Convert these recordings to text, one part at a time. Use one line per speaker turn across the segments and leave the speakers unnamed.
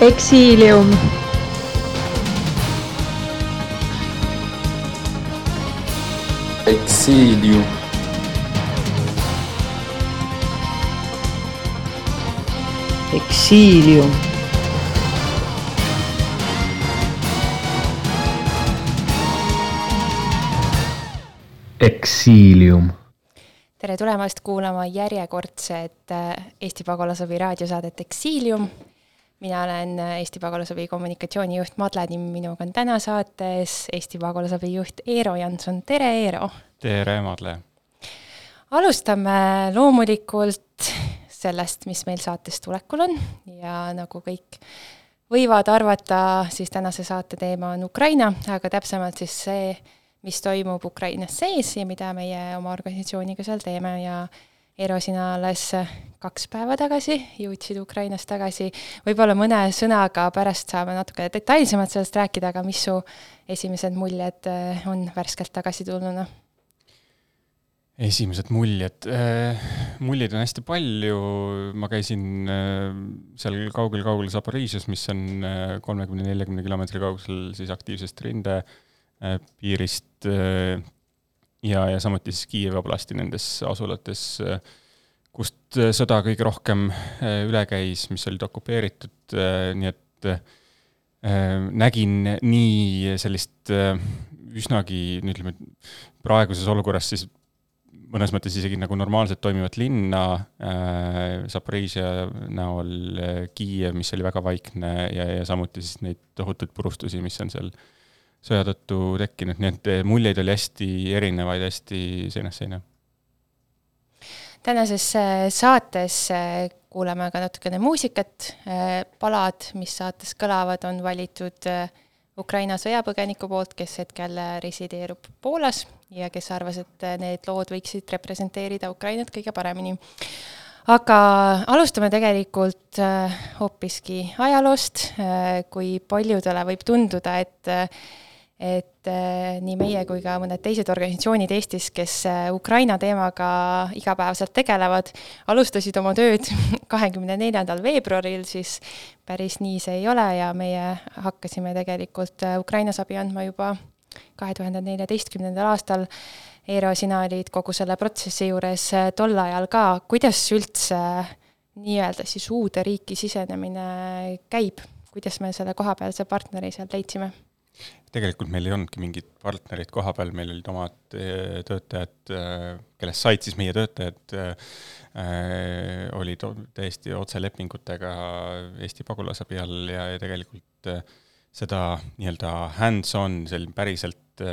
Exilium.
Exilium
Exilium
Exilium
tere tulemast kuulama järjekordset äh, Eesti Pagulasabi raadiosaadet Exilium. mina olen äh, Eesti Pagulasabi kommunikatsioonijuht Madle Timm, minuga on täna saates Eesti Pagulasabi juht Eero Janson, tere Eero!
tere, Madle!
alustame loomulikult sellest, mis meil saates tulekul on. Ja nagu kõik võivad arvata, siis tänase saate teema on Ukraina, aga täpsemalt siis see, mis toimub Ukrainas sees ja mida meie oma organisatsiooniga seal teeme. Ja Eero, sina alles kaks päeva tagasi jõudsid Ukrainast tagasi, võib-olla mõne sõnaga pärast saame natuke detailsemalt sellest rääkida, aga mis su esimesed muljed eh, on värskelt tagasi tulnuna?
Esimesed muljed, muljeid on hästi palju, ma käisin äh, seal kaugel-kaugel Zaporižžjas, mis on äh, kolmekümne, neljakümne kilomeetri kaugusel siis aktiivsest rindepiirist äh, ja, ja samuti siis Kiievi oblasti nendes asulates, kust sõda kõige rohkem üle käis, mis olid okupeeritud, nii et nägin nii sellist üsnagi, ütleme, praeguses olukorras siis mõnes mõttes isegi nagu normaalselt toimivat linna äh,, Zaporižžja näol äh, Kiiev, mis oli väga vaikne ja, ja samuti siis neid tohutuid purustusi, mis on seal sõja tõttu tekkinud, nii et äh, muljeid oli hästi erinevaid, hästi seinast seina.
tänases äh, saates kuuleme ka natukene muusikat, palad, mis saates kõlavad, on valitud Ukraina sõjapõgeniku poolt, kes hetkel resideerub Poolas ja kes arvas, et need lood võiksid representeerida Ukrainat kõige paremini. aga alustame tegelikult äh, hoopiski ajaloost, äh, kui paljudele võib tunduda, et et äh, nii meie kui ka mõned teised organisatsioonid Eestis, kes Ukraina teemaga igapäevaselt tegelevad, alustasid oma tööd kahekümne neljandal veebruaril, siis päris nii see ei ole ja meie hakkasime tegelikult Ukrainas abi andma juba kahe tuhande neljateistkümnendal aastal. Eero, sina olid kogu selle protsessi juures äh, tol ajal ka, kuidas üldse äh, nii-öelda siis uude riiki sisenemine käib, kuidas me selle kohapealse partneri sealt leidsime?
Tegelikult meil ei olnudki mingit partnerit koha peal, meil olid omad äh, töötajad, kellest said siis meie töötajad äh,, olid täiesti otselepingutega Eesti pagulasabi all ja, ja tegelikult seda nii-öelda hands-on, selline päriselt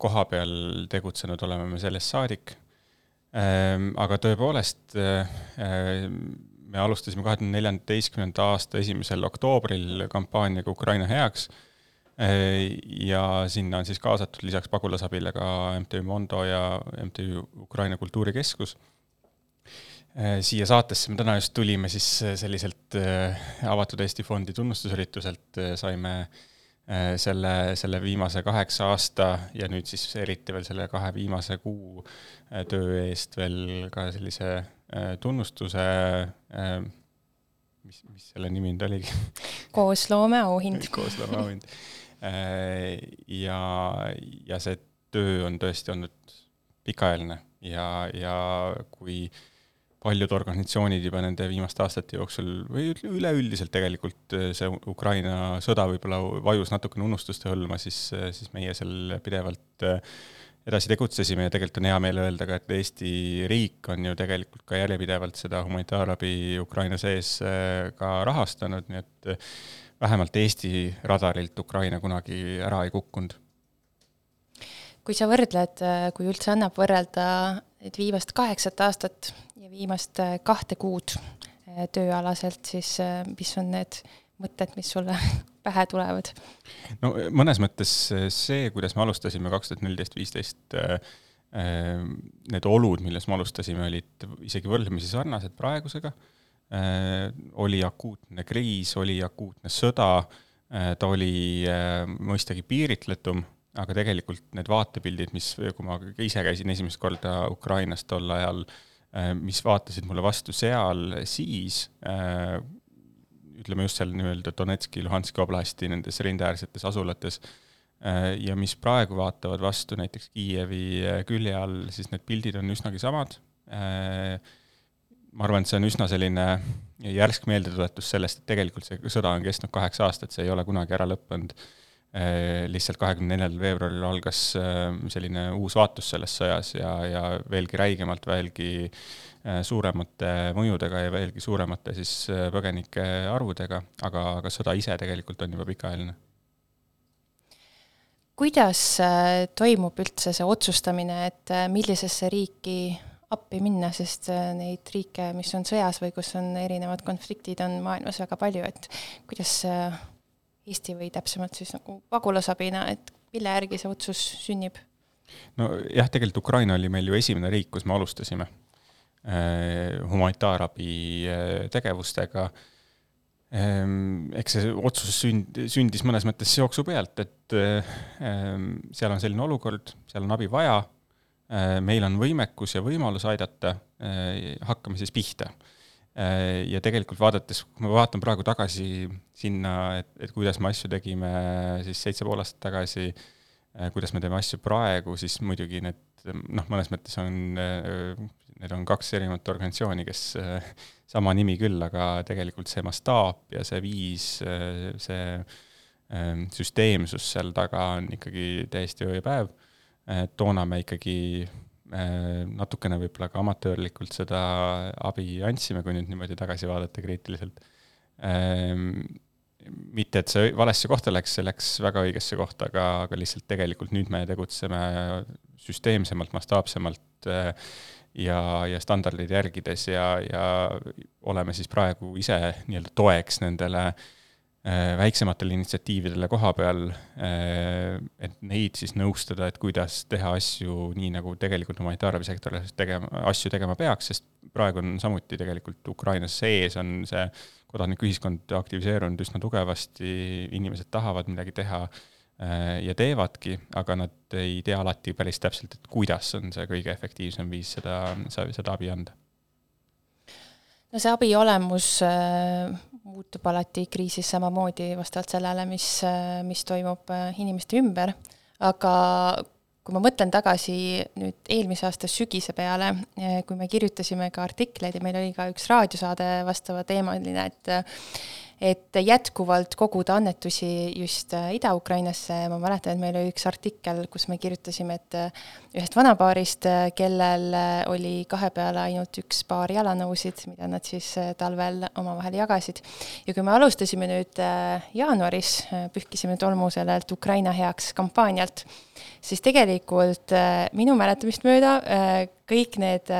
koha peal tegutsenud oleme me sellest saadik ähm,. aga tõepoolest me alustasime kahe tuhande neljateistkümnenda aasta esimesel oktoobril kampaaniaga Ukraina heaks ja sinna on siis kaasatud lisaks pagulasabile ka MTÜ Mondo ja MTÜ Ukraina Kultuurikeskus Äh, siia saatesse me täna just tulime siis äh, selliselt äh, Avatud Eesti Fondi tunnustusürituselt saime selle, selle viimase kaheksa aasta ja nüüd siis eriti veel selle kahe viimase kuu töö eest veel ka sellise tunnustuse, mis, mis selle nimi nüüd oligi?
koosloomeauhind
koosloomeauhind. Ja, ja see töö on tõesti olnud pikaajaline ja, ja kui äh, paljud organisatsioonid juba nende viimaste aastate jooksul või üleüldiselt tegelikult eh, see Ukraina sõda võib-olla vajus natukene unustuste hõlma, siis, eh, siis meie seal pidevalt edasi tegutsesime ja tegelikult on hea meel öelda ka, et Eesti riik on ju tegelikult ka järjepidevalt seda humanitaarabi Ukraina sees ka rahastanud, nii et vähemalt Eesti radarilt Ukraina kunagi ära ei kukkunud.
kui sa võrdled, kui üldse annab võrrelda nüüd viimast kaheksat aastat ja viimast äh, kahte kuud äh, tööalaselt, siis äh, mis on need mõtted, mis sulle pähe tulevad?
no mõnes mõttes see, kuidas me alustasime kaks tuhat neliteist, viisteist, need olud, milles me alustasime, olid isegi võrdlemisi sarnased praegusega, oli akuutne kriis, oli akuutne sõda, ta oli mõistagi piiritletum, aga tegelikult need vaatepildid, mis, kui ma ise käisin esimest korda Ukrainas tol ajal, mis vaatasid mulle vastu seal, siis ütleme just seal nii-öelda Donetski, Luhanski oblasti nendes rindeäärsetes asulates, äh, ja mis praegu vaatavad vastu näiteks Kiievi äh, külje all, siis need pildid on üsnagi samad. Äh, ma arvan, et see on üsna selline järsk meeldetuletus sellest, et tegelikult see sõda on kestnud kaheksa aastat, see ei ole kunagi ära lõppenud. lihtsalt kahekümne neljandal veebruaril algas selline uus vaatus selles sõjas ja, ja veelgi räigemalt, veelgi äh, Äh, suuremate mõjudega ja veelgi suuremate siis äh, põgenike arvudega, aga, aga sõda ise tegelikult on juba pikaajaline.
kuidas äh, toimub üldse see otsustamine, et millisesse riiki appi minna, sest neid riike, mis on sõjas või kus on erinevad konfliktid, on maailmas väga palju, et kuidas Eesti või täpsemalt siis nagu pagulasabina, et mille järgi see otsus sünnib?
nojah, tegelikult Ukraina oli meil ju esimene riik, kus me alustasime Äh, humanitaarabi äh, tegevustega. Ähm, eks see otsus sünd-, sündis mõnes mõttes jooksu pealt, et ähm, seal on selline olukord, seal on abi vaja, äh, meil on võimekus ja võimalus aidata, hakkame siis pihta. ja tegelikult vaadates, kui ma vaatan praegu tagasi sinna, et, et kuidas me asju tegime siis seitse pool aastat tagasi, kuidas me teeme asju praegu, siis muidugi need noh, mõnes mõttes on need on kaks erinevat organisatsiooni, kes äh, sama nimi küll, aga tegelikult see mastaap ja see viis, äh, see süsteemsus seal taga on ikkagi täiesti öö ja päev. Toona me ikkagi äh, natukene võib-olla ka amatöörlikult seda abi andsime, kui nüüd niimoodi tagasi vaadata kriitiliselt. Ähm, mitte, et see valesse kohta läks, see läks väga õigesse kohta, aga, aga lihtsalt tegelikult nüüd me tegutseme süsteemsemalt, mastaapsemalt äh, ja, ja standardeid järgides ja, ja oleme siis praegu ise nii-öelda toeks nendele äh, väiksematele initsiatiividele koha peal äh,, et neid siis nõustada, et kuidas teha asju nii, nagu tegelikult humanitaarabisektoris tegema, asju tegema peaks, sest praegu on samuti tegelikult Ukrainas sees on see kodanikuühiskond aktiviseerunud üsna tugevasti, inimesed tahavad midagi teha Äh, ja teevadki, aga nad ei tea alati päris täpselt, et kuidas on see kõige efektiivsem viis seda, seda abi anda.
No see abi olemus äh, muutub alati kriisis samamoodi vastavalt sellele, mis, äh, mis toimub inimeste ümber, aga kui ma mõtlen tagasi nüüd eelmise aasta sügise peale, kui me kirjutasime ka artikleid ja meil oli ka üks raadiosaade vastava teemaline, et et jätkuvalt koguda annetusi just äh, Ida-Ukrainasse, ma mäletan, et meil oli üks artikkel, kus me kirjutasime, et äh, ühest vanapaarist, äh, kellel oli kahe peale ainult üks paar jalanõusid, mida nad siis talvel omavahel jagasid. ja kui me alustasime nüüd jaanuaris, pühkisime tolmu sellelt Ukraina heaks kampaanialt, siis tegelikult minu mäletamist mööda kõik need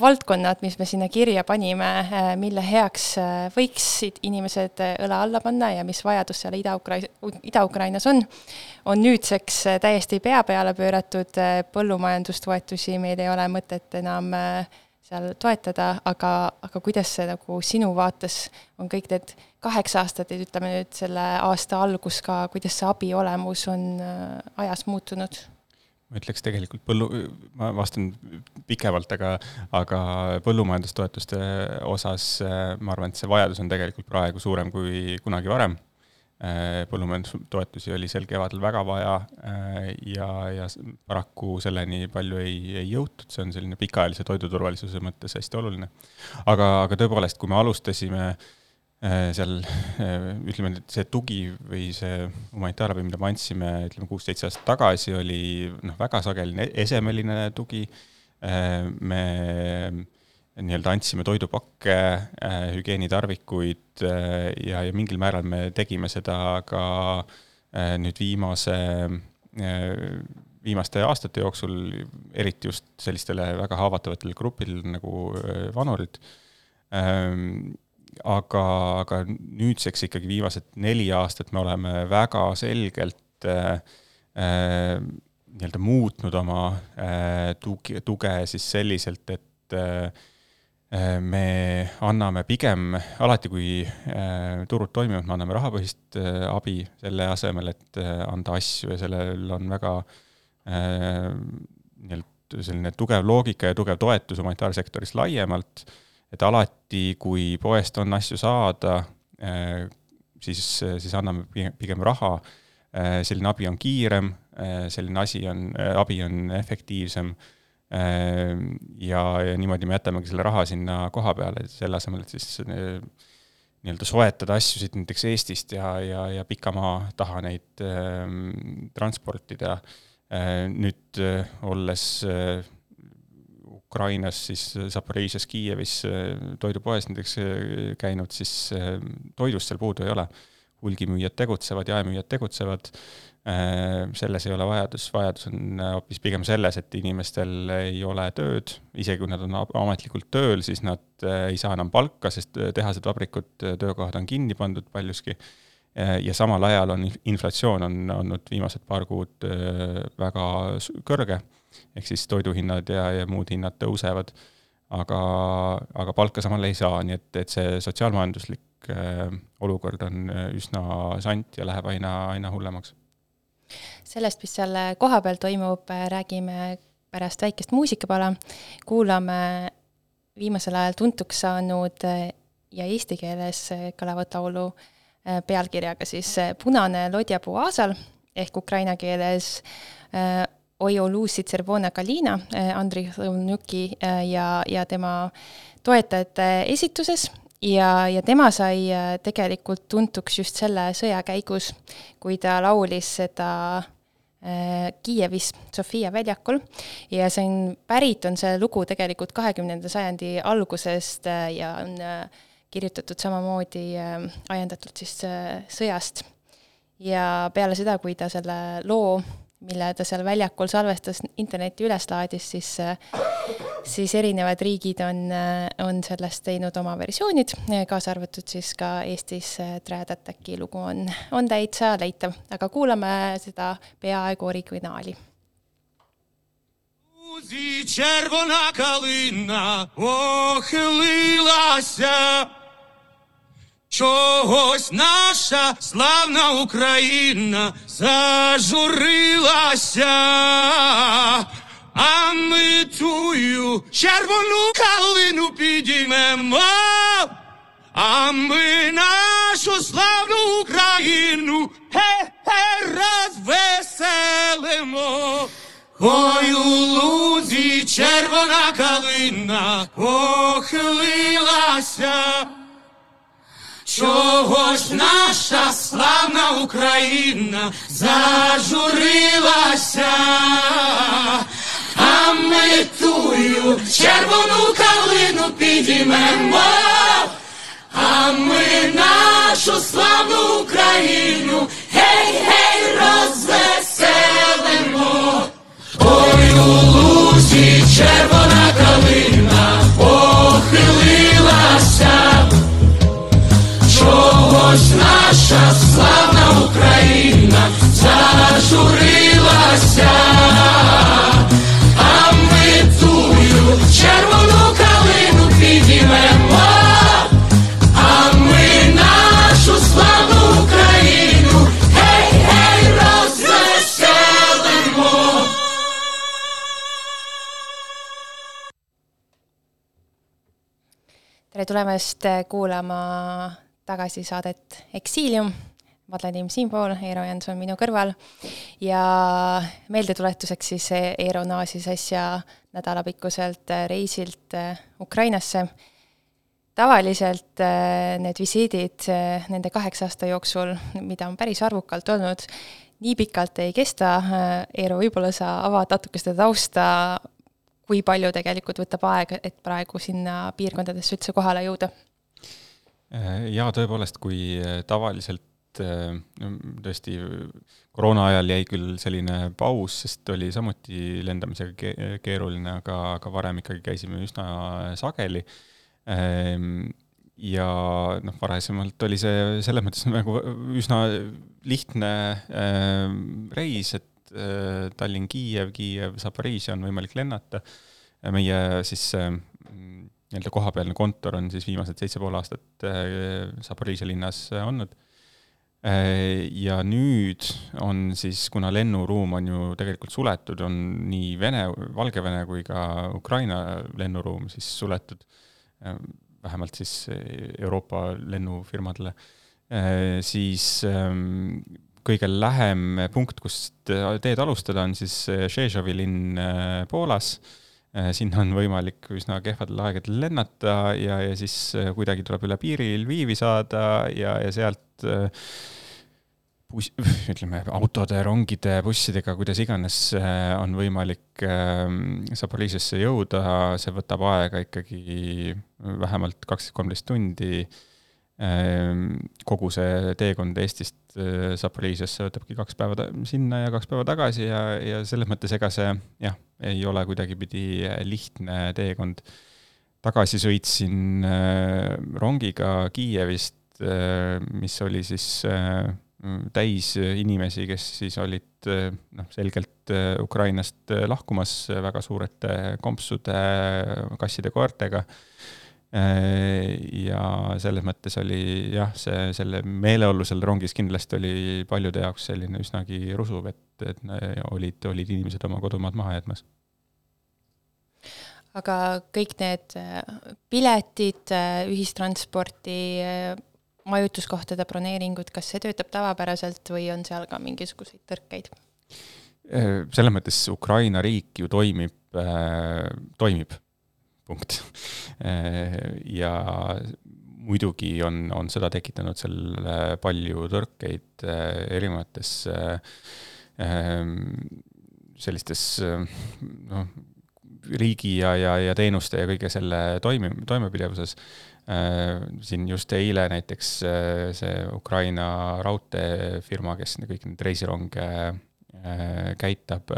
valdkonnad, mis me sinna kirja panime, eh, mille heaks eh, võiksid inimesed õla alla panna ja mis vajadus seal Ida-Ukrai-, Ida-Ukrainas on, on nüüdseks täiesti pea peale pööratud, põllumajandustoetusi meil ei ole mõtet enam seal toetada, aga, aga kuidas see nagu sinu vaates on kõik need kaheksa aastat, et ütleme nüüd selle aasta algus ka, kuidas see abi olemus on ajas muutunud?
Ma ütleks tegelikult põllu, ma vastan pikemalt, aga, aga põllumajandustoetuste osas ma arvan, et see vajadus on tegelikult praegu suurem kui kunagi varem. põllumajandustoetusi oli sel kevadel väga vaja ja, ja paraku selleni palju ei, ei jõutud, see on selline pikaajalise toiduturvalisuse mõttes hästi oluline. aga, aga tõepoolest, kui me alustasime äh, Äh, seal äh, ütleme, et see tugi või see humanitaarabi, mida me andsime, ütleme kuus-seitse aastat tagasi, oli noh, väga sageli esemeline tugi. Äh, me nii-öelda andsime toidupakke, hügieenitarvikuid ja, ja mingil määral me tegime seda ka nüüd viimase, viimaste aastate jooksul, eriti just sellistele väga haavatavatele gruppidele nagu vanurid aga, aga nüüdseks ikkagi viimased neli aastat me oleme väga selgelt äh, äh, nii-öelda muutnud oma tugi, tuge siis selliselt, et me anname pigem, alati kui turud toimivad, me anname rahapõhist abi selle asemel, et anda asju ja sellel on väga nii-öelda selline tugev loogika ja tugev toetus humanitaarsektoris laiemalt, et alati, kui poest on asju saada, siis, siis anname pigem raha, selline abi on kiirem, selline asi on, abi on efektiivsem ja, ja niimoodi me jätamegi selle raha sinna koha peale, selle asemel, et siis nii-öelda soetada asju siit näiteks Eestist ja, ja, ja pikamaa taha neid äh, transportida äh,. nüüd äh, olles äh, Ukrainas, siis Zaporižžjas, Kiievis toidupoes näiteks käinud, siis toidust seal puudu ei ole. hulgimüüjad tegutsevad, jaemüüjad tegutsevad, selles ei ole vajadus, vajadus on hoopis pigem selles, et inimestel ei ole tööd, isegi kui nad on ametlikult tööl, siis nad ei saa enam palka, sest tehased, vabrikud, töökohad on kinni pandud paljuski. Ja samal ajal on inflatsioon on olnud viimased paar kuud väga kõrge ehk siis toiduhinnad ja, ja muud hinnad tõusevad, aga, aga palka samal ei saa, nii et, et see sotsiaalmajanduslik äh, olukord on äh, üsna sant ja läheb aina, aina hullemaks.
sellest, mis seal kohapeal toimub, räägime pärast väikest muusikapala, kuulame viimasel ajal tuntuks saanud äh, ja eesti keeles kõlavat laulu pealkirjaga siis Punane lodjapuu aasal ehk ukraina keeles Ojo Lucy Cervona Kalina, äh, Andrei Lõunjuki äh, ja, ja tema toetajate esituses ja, ja tema sai äh, tegelikult tuntuks just selle sõja käigus, kui ta laulis seda Kiievis Sofia väljakul ja see on, pärit on see lugu tegelikult kahekümnenda sajandi algusest ja on kirjutatud samamoodi ajendatult siis sõjast. ja peale seda, kui ta selle loo mille ta seal väljakul salvestas, internetti üles laadis, siis, siis erinevad riigid on, on sellest teinud oma versioonid, kaasa arvatud siis ka Eestis Trad Attacki lugu on, on täitsa leitav, aga kuulame seda peaaegu originaali. Червона калина охилилася Чогось наша славна Україна зажурилася, а ми тую червону калину підіймемо, а ми нашу славну Україну хе-хе розвеселимо. Ой у лузі червона калина похилилася. Чого ж наша славна Україна зажурилася, а ми тую червону калину підіймемо, а ми нашу славну Україну гей, гей, розвеселимо. Ой у лузі червона калина похилилася. Наша славна Україна зажурилася, а ми тую червону калину підіймемо, а ми нашу славну Україну гей, гей, розвеселимо. tere tulemast kuulama tagasisaadet Exilium. Madle Tiim siinpool, Eero Jens on minu kõrval ja meeldetuletuseks siis Eero naasis äsja nädalapikkuselt reisilt Ukrainasse. tavaliselt äh, need visiidid äh, nende kaheksa aasta jooksul, mida on päris arvukalt olnud, nii pikalt ei kesta. Äh, Eero, võib-olla sa avad natuke seda tausta, kui palju tegelikult võtab aega, et praegu sinna piirkondadesse üldse kohale jõuda
Äh, jaa, tõepoolest, kui äh, tavaliselt äh, tõesti koroona ajal jäi küll selline paus, sest oli samuti lendamisega keeruline, aga, aga varem ikkagi käisime üsna sageli. Ähm, ja noh, varasemalt oli see selles mõttes nagu üsna lihtne reis, et Tallinn-Kiiev, Kiiev-Zaporižžja on võimalik lennata. meie siis nii-öelda kohapealne kontor on siis viimased seitse pool aastat Zaporižžja linnas olnud Äh, ja nüüd on siis, kuna lennuruum on ju tegelikult suletud, on nii Vene, Valgevene kui ka Ukraina lennuruum siis suletud, äh, vähemalt siis Euroopa lennufirmadele, äh, siis ähm, kõige lähem punkt, kust teed alustada, on siis Žežovi linn Poolas. Sinna on võimalik üsna kehvadel aegadel lennata ja, ja siis kuidagi tuleb üle piiri Lvivi saada ja, ja sealt äh, buss, ütleme autode, rongide, bussidega, kuidas iganes äh, on võimalik Zaporižžjasse jõuda, see võtab aega ikkagi vähemalt kaksteist, kolmteist tundi. Ähm, kogu see teekond Eestist äh, Zaporižžjasse võtabki kaks päeva sinna ja kaks päeva tagasi ja, ja selles mõttes ega see jah, ei ole kuidagipidi lihtne teekond. tagasi sõitsin äh, rongiga Kiievist, mis oli siis täis inimesi, kes siis olid noh, selgelt äh, Ukrainast äh, lahkumas väga suurete kompsude, kasside, koertega. Äh, ja selles mõttes oli jah, see, selle meeleolu seal rongis kindlasti oli paljude jaoks selline üsnagi rusuv, et, et olid, olid inimesed oma kodumaad maha jätmas
aga kõik need piletid, ühistransporti, majutuskohtade broneeringud, kas see töötab tavapäraselt või on seal ka mingisuguseid tõrkeid?
Äh, selles mõttes Ukraina riik ju toimib äh,, toimib, punkt äh,. ja muidugi on, on seda tekitanud seal palju tõrkeid äh, erinevates äh, ähm, sellistes äh, noh, riigi ja, ja, ja teenuste ja kõige selle toimi-, toimepidevuses Äh, siin just eile näiteks äh, see Ukraina raudteefirma, kes kõik neid reisironge äh, käitab,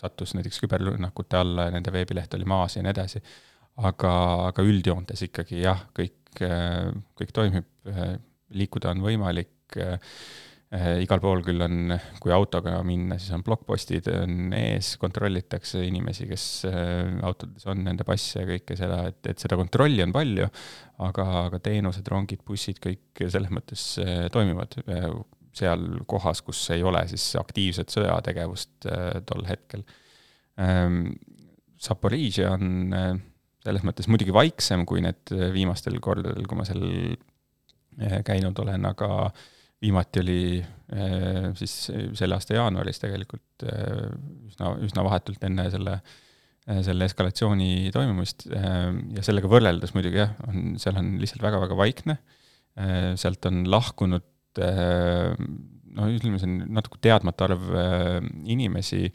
sattus näiteks küberrünnakute alla ja nende veebileht oli maas ja nii edasi. aga, aga üldjoontes ikkagi jah, kõik, kõik toimib, liikuda on võimalik igal pool küll on, kui autoga minna, siis on blokkpostid on ees, kontrollitakse inimesi, kes autodes on, nende passe ja kõike seda, et, et seda kontrolli on palju, aga, aga teenused, rongid, bussid, kõik selles mõttes toimivad seal kohas, kus ei ole siis aktiivset sõjategevust tol hetkel. Zaporižžja ehm, on selles mõttes muidugi vaiksem kui need viimastel kordadel, kui ma seal käinud olen, aga viimati oli äh, siis selle aasta jaanuaris tegelikult äh, üsna, üsna vahetult enne selle, äh, selle eskalatsiooni toimumist ja sellega võrreldes muidugi jah, on, seal on lihtsalt väga-väga vaikne, sealt on lahkunud noh, ütleme, see on natuke teadmata arv inimesi,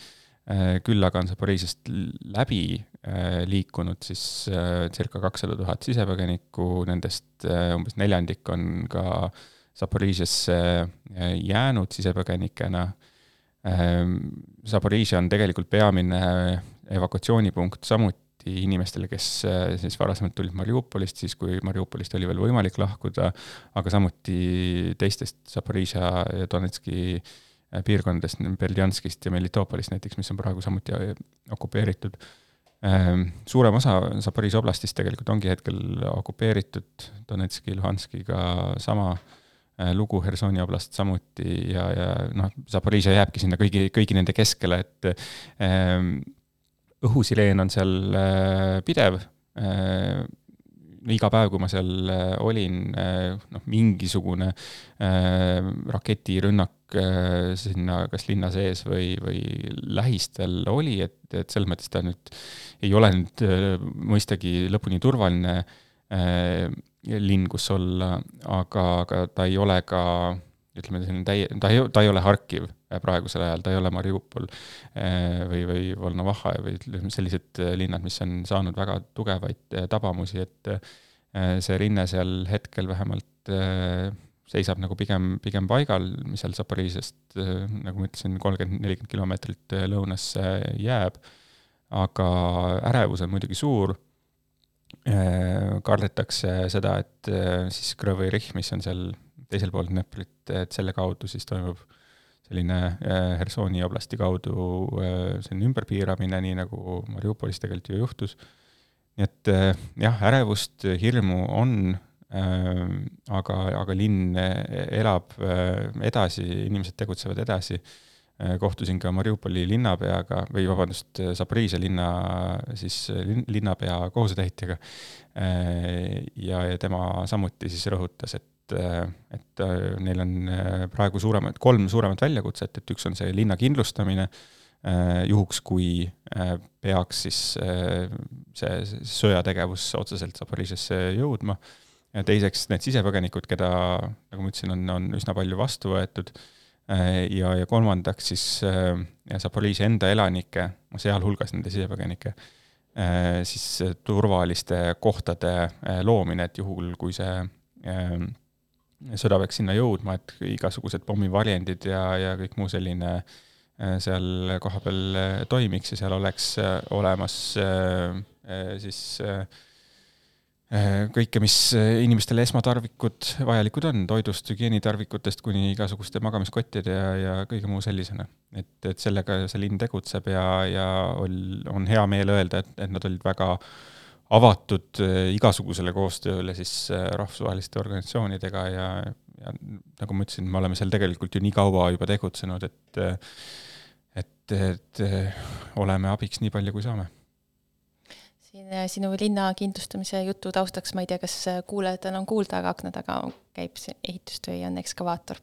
küll aga on see Pariisist läbi liikunud siis circa kakssada tuhat sisepõgenikku, nendest umbes neljandik on ka Zaporižžjasse äh, jäänud sisepõgenikena. Zaporižžja ähm, on tegelikult peamine evakuatsioonipunkt samuti inimestele, kes äh, siis varasemalt tulid Mariupolist, siis kui Mariupolist oli veel võimalik lahkuda, aga samuti teistest Zaporižžja ja Donetski äh, piirkondadest, Berdjanskist ja Melitopolist näiteks, mis on praegu samuti okupeeritud. Ähm, suurem osa Zaporižžja oblastist tegelikult ongi hetkel okupeeritud, Donetski, Luhanskiga sama lugu Hersoni oblast samuti ja, ja noh, Zaporižžja jääbki sinna kõigi, kõigi nende keskele, et õhusireen on seal äh, pidev. Äh,, iga päev, kui ma seal äh, olin noh, mingisugune raketirünnak sinna kas linna sees või, või lähistel oli, et, et selles mõttes ta nüüd ei ole nüüd mõistagi lõpuni turvaline linn, kus olla, aga, aga ta ei ole ka ütleme, selline täie, ta ei, ta ei ole Harkiv praegusel ajal, ta ei ole Mariupol eh, või, või Volnovahha või sellised linnad, mis on saanud väga tugevaid tabamusi, et see rinne seal hetkel vähemalt seisab nagu pigem, pigem paigal, mis seal Zaporižžjast, nagu ma ütlesin, kolmkümmend, nelikümmend kilomeetrit lõunasse jääb, aga ärevus on muidugi suur Äh, kardetakse seda, et äh, siis Krõvi rihm, mis on seal teisel pool Dneprit, et selle kaudu siis toimub selline Hersoni oblasti kaudu selline ümberpiiramine, nii nagu Mariupolis tegelikult ju juhtus. nii et jah, ärevust, hirmu on, aga, aga linn elab edasi, inimesed tegutsevad edasi Äh, kohtusin ka Mariupoli linnapeaga või vabandust, Zaporižžja linna siis linnapea kohusetäitjaga. Äh, ja, ja tema samuti siis rõhutas, et, et neil on praegu suuremad, kolm suuremat väljakutset, et üks on see linna kindlustamine, juhuks, kui peaks siis see sõjategevus otseselt Zaporižžjasse jõudma, ja teiseks need sisepõgenikud, keda, nagu ma ütlesin, on, on üsna palju vastu võetud. Äh, ja, ja kolmandaks siis äh, Zaporižžja enda elanike, sealhulgas nende sisepõgenike, äh, siis turvaliste kohtade loomine, et juhul, kui see sõda peaks sinna jõudma, et igasugused pommivarjendid ja, ja kõik muu selline seal kohapeal toimiks ja seal oleks olemas siis äh, Äh, kõike, mis äh, inimestele esmatarvikud vajalikud on, toidust, hügieenitarvikutest kuni igasuguste magamiskottide ja, ja kõige muu sellisena. et, et sellega see linn tegutseb ja, ja ol-, on hea meel öelda, et, et nad olid väga avatud äh, igasugusele koostööle siis rahvusvaheliste organisatsioonidega ja, ja nagu ma ütlesin, me oleme seal tegelikult ju nii kaua juba tegutsenud, et et, et oleme abiks nii palju, kui saame
siin äh, sinu linna kindlustamise jutu taustaks, ma ei tea, kas äh, kuulajatel on kuulda, aga akna taga käib see ehitustöö ja on ekskavaator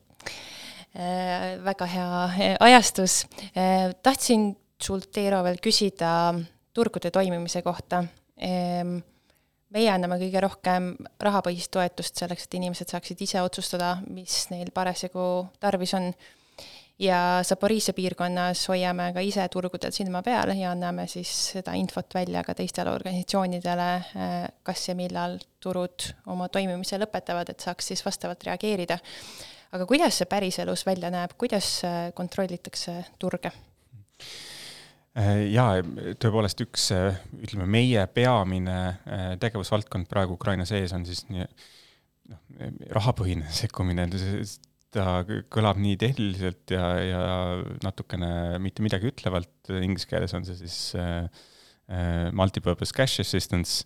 äh,. väga hea ajastus äh,. tahtsin sult, Eero, veel küsida turgude toimimise kohta meie anname kõige rohkem rahapõhist toetust selleks, et inimesed saaksid ise otsustada, mis neil parasjagu tarvis on ja Zaporižžja piirkonnas hoiame ka ise turgudel silma peal ja anname siis seda infot välja ka teistele organisatsioonidele, äh, kas ja millal turud oma toimimise lõpetavad, et saaks siis vastavalt reageerida. aga kuidas see päriselus välja näeb, kuidas äh, kontrollitakse turge?
Äh, jaa, tõepoolest üks, ütleme, meie peamine tegevusvaldkond praegu Ukraina sees on siis nii noh, rahapõhine sekkumine, ta kõlab nii tehniliselt ja, ja natukene mitte midagi ütlevalt, inglise keeles on see siis äh, äh, multipurpose cash assistance.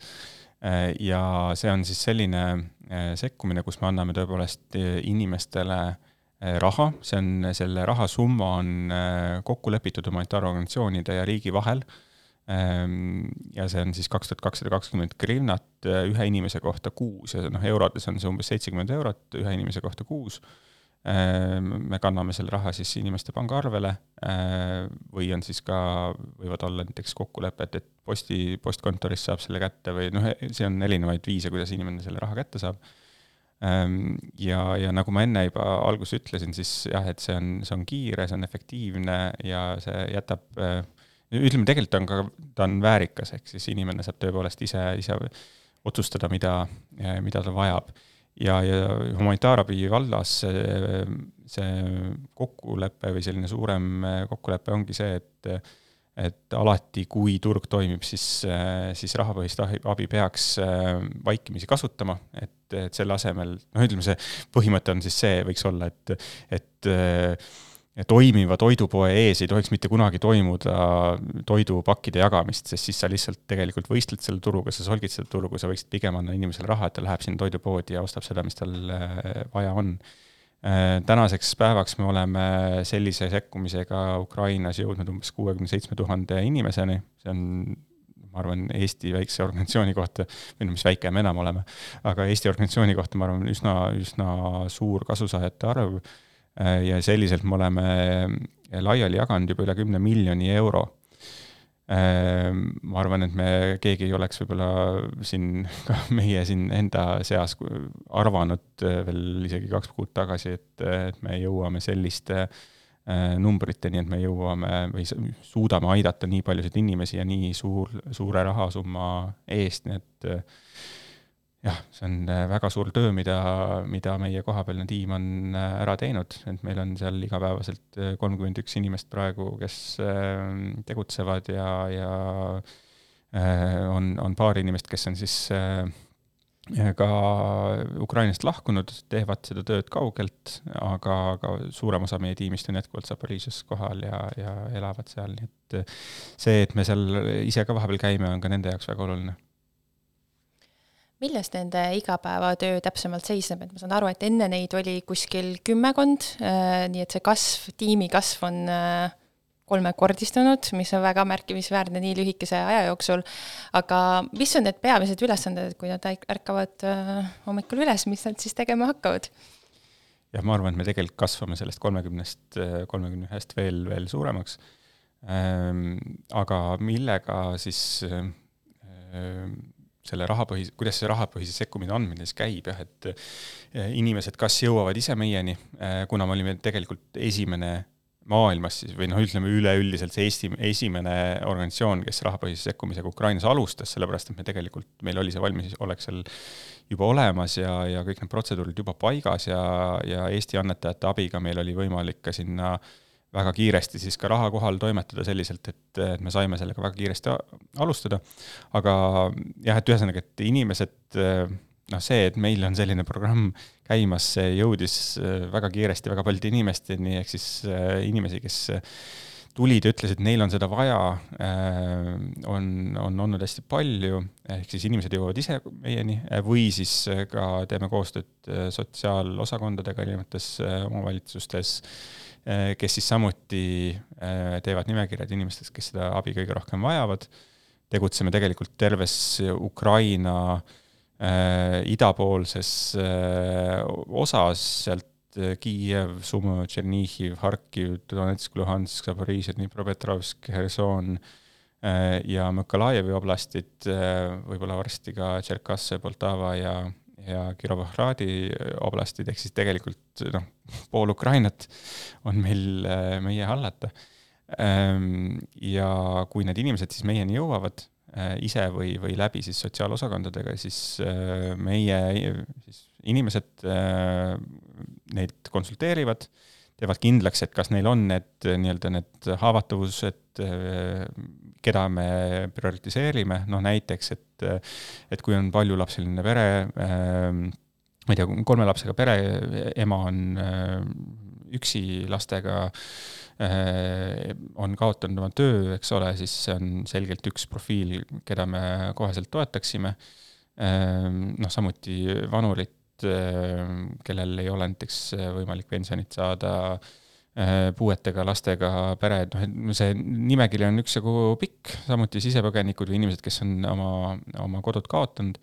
Äh, ja see on siis selline äh, sekkumine, kus me anname tõepoolest äh, inimestele äh, raha, see on, selle rahasumma on äh, kokku lepitud humanitaarorganisatsioonide ja riigi vahel. Ähm, ja see on siis kaks tuhat kakssada kakskümmend grivnat äh, ühe inimese kohta kuus. Ja noh, eurodes on see umbes seitsekümmend eurot ühe inimese kohta kuus. Äh, me kanname selle raha siis inimeste pangaarvele äh, või on siis ka, võivad olla näiteks kokkulepped, et posti, postkontorist saab selle kätte või noh, see on erinevaid viise, kuidas inimene selle raha kätte saab. Ähm, ja, ja nagu ma enne juba alguses ütlesin, siis jah, et see on, see on kiire, see on efektiivne ja see jätab äh, ütleme, tegelikult on ka, ta on väärikas, ehk siis inimene saab tõepoolest ise, ise otsustada, mida, mida ta vajab. Ja, ja humanitaarabi vallas see, see kokkulepe või selline suurem kokkulepe ongi see, et et alati, kui turg toimib, siis, siis rahapõhist abi peaks vaikimisi kasutama, et, et selle asemel, noh, ütleme see põhimõte on siis see, võiks olla, et, et toimiva toidupoe ees ei tohiks mitte kunagi toimuda toidupakkide jagamist, sest siis sa lihtsalt tegelikult võistled selle turuga, sa solgid seda turgu, sa võiksid pigem anda inimesele raha, et ta läheb sinna toidupoodi ja ostab seda, mis tal äh, vaja on. Äh, tänaseks päevaks me oleme sellise sekkumisega Ukrainas jõudnud umbes kuuekümne seitsme tuhande inimeseni, see on ma arvan, Eesti väikse organisatsiooni kohta, või no mis väike me enam oleme, aga Eesti organisatsiooni kohta ma arvan, üsna, üsna suur kasusaajate arv Äh, ja selliselt me oleme laiali jaganud juba üle kümne miljoni euro. Äh, ma arvan, et me, keegi ei oleks võib-olla siin, ka meie siin enda seas arvanud veel isegi kaks kuud tagasi, et, et me jõuame selliste numbriteni, et me jõuame või suudame aidata nii paljusid inimesi ja nii suur, suure rahasumma eest, nii et jah, see on äh, väga suur töö, mida, mida meie kohapealne tiim on äh, ära teinud, et meil on seal igapäevaselt äh, kolmkümmend üks inimest praegu, kes tegutsevad ja, ja on, on paar inimest, kes on siis ka Ukrainast lahkunud, teevad seda tööd kaugelt, aga, aga suurem osa meie tiimist on jätkuvalt Zaporižžjas kohal ja, ja elavad seal, nii et see, et me seal ise ka vahepeal käime, on ka nende jaoks väga oluline
milles nende igapäevatöö täpsemalt seisneb, et ma saan aru, et enne neid oli kuskil kümmekond, äh, nii et see kasv, tiimi kasv on äh, kolmekordistunud, mis on väga märkimisväärne nii lühikese aja jooksul. aga mis on need peamised ülesanded, et kui nad ärkavad äh, hommikul üles, mis nad siis tegema hakkavad?
jah, ma arvan, et me tegelikult kasvame sellest kolmekümnest, kolmekümne ühest veel, veel suuremaks ähm,. aga millega siis selle rahapõhise, kuidas see rahapõhise sekkumine andmine siis käib, jah, et äh, inimesed kas jõuavad ise meieni, kuna me olime tegelikult esimene maailmas siis või noh, ütleme üleüldiselt see Eesti esimene organisatsioon, kes rahapõhise sekkumisega Ukrainas alustas, sellepärast et me tegelikult, meil oli see valmisolek seal juba olemas ja, ja kõik need protseduurid juba paigas ja, ja Eesti annetajate abiga meil oli võimalik ka sinna väga kiiresti siis ka raha kohal toimetada selliselt, et, et me saime sellega väga kiiresti alustada. aga jah, et ühesõnaga, et inimesed noh, see, et meil on selline programm käimas, see jõudis äh, väga kiiresti väga paljude inimesteni, ehk siis äh, inimesi, kes tulid ja ütlesid, neil on seda vaja, äh, on, on olnud hästi palju, ehk siis inimesed jõuavad ise meieni või siis ka teeme koostööd sotsiaalosakondadega erinevates omavalitsustes, kes siis samuti teevad nimekirjad inimestest, kes seda abi kõige rohkem vajavad. tegutseme tegelikult terves Ukraina äh, äh, idapoolses äh, osas, sealt äh, Kiiev, Sumo, Tšernihiv, Harkiv, Donetsk, Luhansk, Zaporižžja, Dnipropetrovsk, Herson äh, ja Mõkalajevi oblastid äh,, võib-olla varsti ka Tšerkasse, Poltava ja, ja Kirovohradi oblastid, ehk siis tegelikult noh, pool Ukrainat on meil äh,, meie hallata ähm,. ja kui need inimesed siis meieni jõuavad Äh, ise või, või läbi siis sotsiaalosakondadega, siis äh, meie siis inimesed äh, neid konsulteerivad, teevad kindlaks, et kas neil on need nii-öelda need haavatavused, keda me prioritiseerime, noh näiteks, et, et kui on paljulapseline pere, ma ei tea, kolme lapsega pere, ema on üksi lastega, Äh, on kaotanud oma töö, eks ole, siis see on selgelt üks profiil, keda me koheselt toetaksime. Äh, noh, samuti vanurid, äh, kellel ei ole näiteks võimalik pensionit saada, puuetega lastega pered, noh, et see nimekiri on üksjagu pikk, samuti sisepõgenikud või inimesed, kes on oma, oma kodud kaotanud.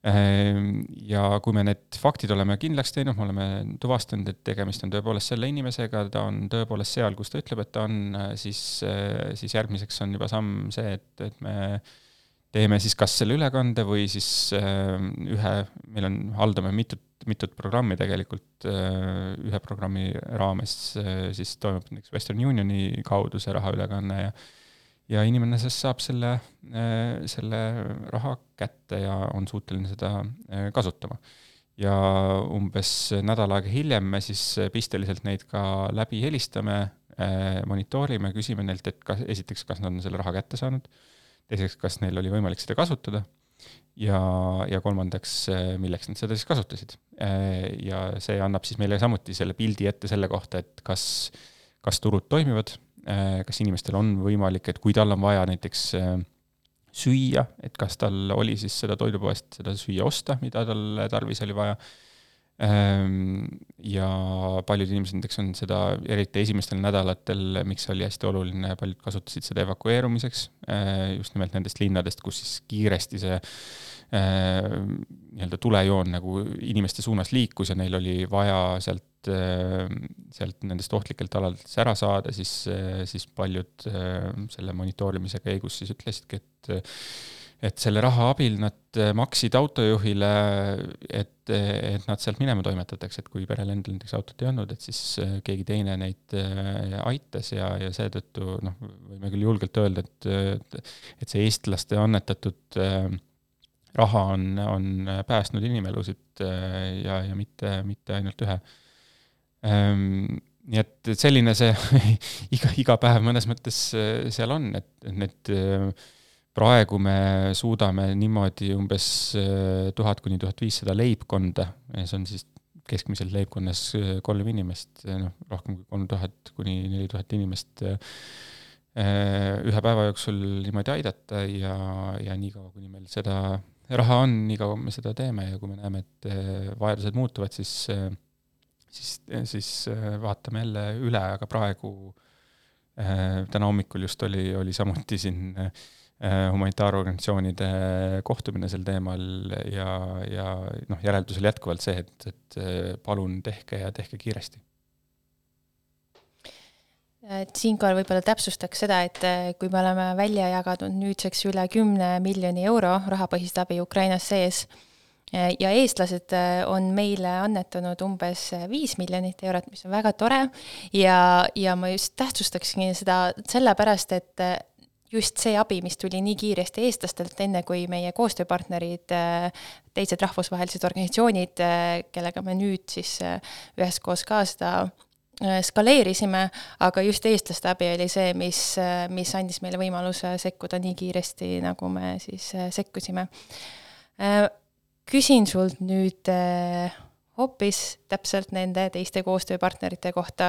Ehm, ja kui me need faktid oleme kindlaks teinud, me oleme tuvastanud, et tegemist on tõepoolest selle inimesega, ta on tõepoolest seal, kus ta ütleb, et ta on, siis, siis järgmiseks on juba samm see, et, et me teeme siis kas selle ülekande või siis ühe, meil on, haldame mitut, mitut programmi tegelikult, ehm, ühe programmi raames siis toimub näiteks Western Unioni kaudu see rahaülekanne ja ja inimene siis saab selle, äh, selle raha kätte ja on suuteline seda äh, kasutama. ja umbes nädal aega hiljem me siis pisteliselt neid ka läbi helistame, äh, monitoorime, küsime neilt, et kas, esiteks, kas nad on selle raha kätte saanud, teiseks, kas neil oli võimalik seda kasutada ja, ja kolmandaks, milleks nad seda siis kasutasid. Ja see annab siis meile samuti selle pildi ette selle kohta, et kas, kas turud toimivad Äh, kas inimestel on võimalik, et kui tal on vaja näiteks süüa, et kas tal oli siis seda toidupoest seda süüa osta, mida tal tarvis oli vaja. Ähm, ja paljud inimesed näiteks on seda, eriti esimestel nädalatel, miks oli hästi oluline, paljud kasutasid seda evakueerumiseks, äh, just nimelt nendest linnadest, kus siis kiiresti see nii-öelda tulejoon nagu inimeste suunas liikus ja neil oli vaja sealt Äh, sealt nendest ohtlikelt aladelt ära saada, siis, siis paljud selle monitoorimise käigus siis ütlesidki, et et selle raha abil nad maksid autojuhile, et, et nad sealt minema toimetatakse, et kui perel endal näiteks autot ei olnud, et siis keegi teine neid aitas ja, ja seetõttu noh, võime küll julgelt öelda, et, et see eestlaste annetatud raha on, on päästnud inimelusid ja, ja mitte, mitte ainult ühe. Ehm, nii et selline see iga, iga päev mõnes mõttes seal on, et need äh, praegu me suudame niimoodi umbes tuhat kuni tuhat viissada leibkonda, see on siis keskmiselt leibkonnas kolm inimest, noh, rohkem kui kolm tuhat kuni neli tuhat inimest ühe päeva jooksul niimoodi aidata ja, ja niikaua, kuni meil seda raha on, niikaua me seda teeme. Ja kui me näeme, et vajadused muutuvad, siis siis, siis vaatame jälle üle, aga praegu täna hommikul just oli, oli samuti siin äh, Äh, humanitaarorganisatsioonide kohtumine sel teemal ja, ja noh, järeldus oli jätkuvalt see, et, et äh, palun tehke ja tehke kiiresti.
et siinkohal võib-olla täpsustaks seda, et äh, kui me oleme välja jaganud nüüdseks üle kümne miljoni euro rahapõhist abi Ukrainas sees ja eestlased on meile annetanud umbes viis miljonit eurot, mis on väga tore ja, ja ma just tähtsustaksingi seda sellepärast, et just see abi, mis tuli nii kiiresti eestlastelt, enne kui meie koostööpartnerid, teised rahvusvahelised organisatsioonid, kellega me nüüd siis üheskoos ka seda skaleerisime, aga just eestlaste abi oli see, mis, mis andis meile võimaluse sekkuda nii kiiresti, nagu me siis sekkusime. küsin sult nüüd hoopis täpselt nende teiste koostööpartnerite kohta,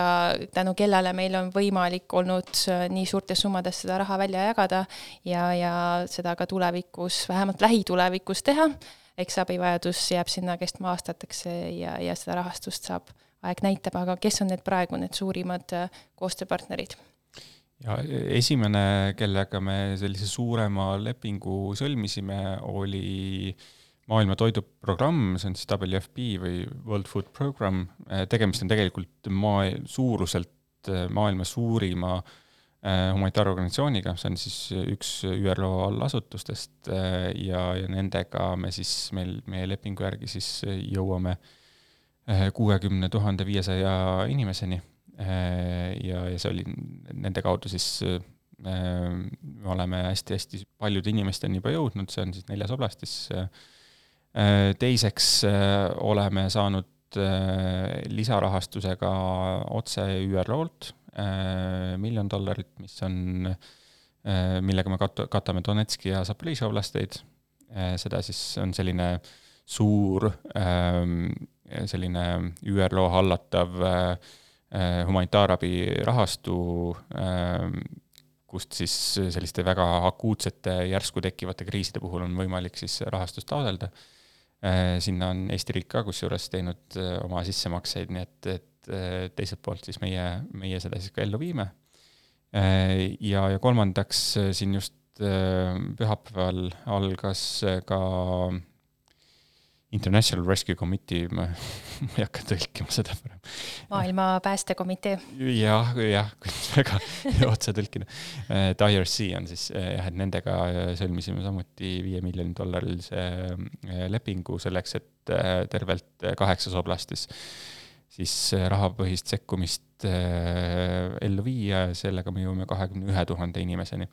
tänu kellele meil on võimalik olnud äh, nii suurtes summades seda raha välja jagada ja, ja seda ka tulevikus, vähemalt lähitulevikus teha, eks abivajadus jääb sinna kestma aastateks ja, ja seda rahastust saab, aeg näitab, aga kes on need praegu need suurimad äh, koostööpartnerid?
ja esimene, kellega me sellise suurema lepingu sõlmisime, oli äh, maailma Toiduprogramm, see on siis WFP või World Food Program, äh, tegemist on tegelikult maa, suuruselt äh, maailma suurima äh, humanitaarorganisatsiooniga, see on siis üks ÜRO allasutustest ja, ja nendega me siis, meil, meie lepingu järgi siis jõuame kuuekümne tuhande viiesaja inimeseni. ja, ja see oli nende kaudu siis me oleme hästi-hästi paljude inimesteni juba jõudnud, see on siis neljas oblastis Äh, teiseks äh, oleme saanud äh, lisarahastusega otse ÜRO-lt miljon dollarit, mis on, millega me kat-, katame Donetski ja Zaporižžja oblasteid, seda siis on selline suur ähm, selline ÜRO hallatav humanitaarabi rahastu, ähm, kust siis selliste väga akuutsete järsku tekkivate kriiside puhul on võimalik siis rahastust taotleda. Äh, sinna on Eesti riik ka kusjuures teinud äh, oma sissemakseid, nii et, et äh, teiselt poolt siis meie, meie seda siis ka ellu viime. ja, ja kolmandaks siin just pühapäeval algas ka International Rescue Committee, ma, ma ei hakka tõlkima seda parem.
maailma Päästekomitee.
jah, jah, kuidas väga otse tõlkida. et äh, IRC on siis äh, jah, et nendega äh, sõlmisime samuti viie miljoni dollarilise lepingu selleks, et tervelt kaheksas oblastis siis rahapõhist sekkumist ellu viia ja sellega me jõuame kahekümne ühe tuhande inimeseni.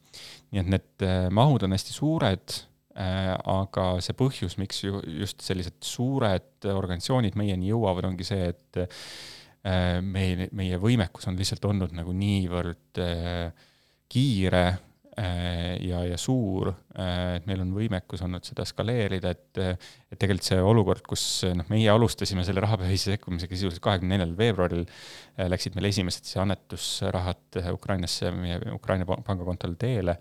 nii et need mahud on hästi suured aga see põhjus, miks ju just sellised suured organisatsioonid meieni jõuavad, ongi see, et äh, meie, meie võimekus on lihtsalt olnud nagu niivõrd äh, kiire ja, ja suur, et meil on võimekus olnud seda skaleerida, et et tegelikult see olukord, kus noh, meie alustasime selle rahapõhise sekkumisega sisuliselt kahekümne neljandal veebruaril, läksid meil esimesed siis annetusrahad Ukrainasse, meie Ukraina pangakontole teele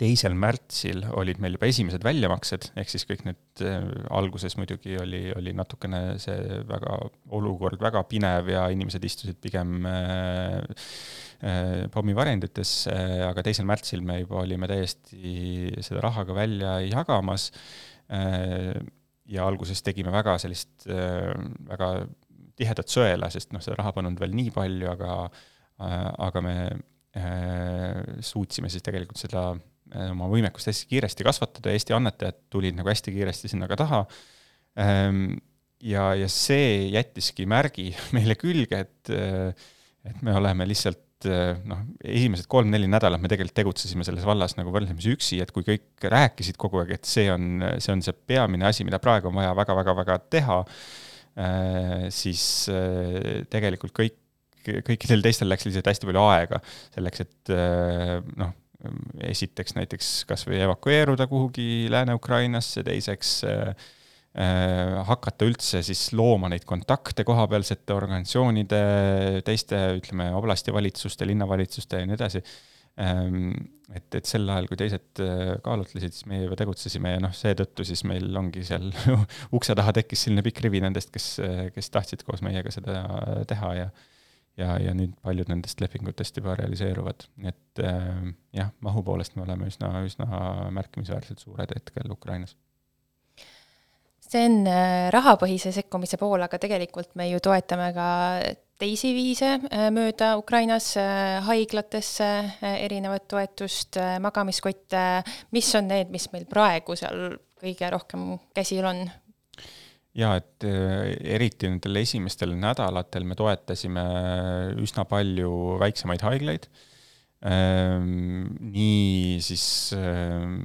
teisel märtsil olid meil juba esimesed väljamaksed, ehk siis kõik need äh,, alguses muidugi oli, oli natukene see väga, olukord väga pinev ja inimesed istusid pigem äh, äh, pommivarjendites äh,, aga teisel märtsil me juba olime täiesti seda raha ka välja jagamas äh,. ja alguses tegime väga sellist äh, väga tihedat sõela, sest noh, seda raha polnud veel nii palju, aga äh,, aga me äh, suutsime siis tegelikult seda oma võimekust hästi kiiresti kasvatada, Eesti annetajad tulid nagu hästi kiiresti sinna ka taha. Ähm, ja, ja see jättiski märgi meile külge, et, äh, et me oleme lihtsalt äh, noh, esimesed kolm-neli nädalat me tegelikult tegutsesime selles vallas nagu võrdlemisi üksi, et kui kõik rääkisid kogu aeg, et see on, see on see peamine asi, mida praegu on vaja väga-väga-väga teha, siis tegelikult kõik, kõikidel teistel läks lihtsalt hästi palju aega selleks, et noh, esiteks näiteks kas või evakueeruda kuhugi Lääne-Ukrainasse, teiseks äh, hakata üldse siis looma neid kontakte kohapealsete organisatsioonide, teiste, ütleme, oblasti valitsuste, linnavalitsuste ja nii edasi. Ähm, et, et sel ajal, kui teised kaalutlesid, siis meie juba tegutsesime ja noh, seetõttu siis meil ongi seal ukse taha tekkis selline pikk rivi nendest, kes, kes tahtsid koos meiega seda teha ja ja, ja nüüd paljud nendest lepingutest juba realiseeruvad, et äh, jah, mahu poolest me oleme üsna, üsna märkimisväärselt suured hetkel Ukrainas
see on äh, rahapõhise sekkumise pool, aga tegelikult me ju toetame ka teisi viise äh, mööda Ukrainas äh, haiglatesse, erinevat toetust, magamiskotte, mis on need, mis meil praegu seal kõige rohkem käsil on?
Jaa, et äh, eriti nendel esimestel nädalatel me toetasime üsna palju väiksemaid haiglaid, ähm, nii siis ähm,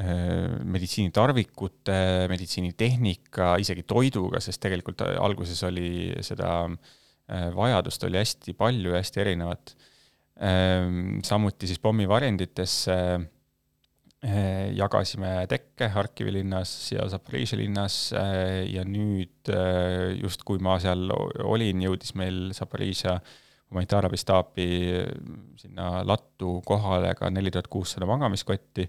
äh, meditsiinitarvikute, meditsiinitehnika, isegi toiduga, sest tegelikult alguses oli seda äh, vajadust oli hästi palju ja hästi erinevat. Ähm, samuti siis pommivarjenditesse jagasime tekke Harkivi linnas ja Zaporižžja linnas eh, ja nüüd eh, just, kui ma seal olin, jõudis meil Zaporižžja humanitaarabistaapi sinna lattu kohale ka neli tuhat kuussada magamiskotti,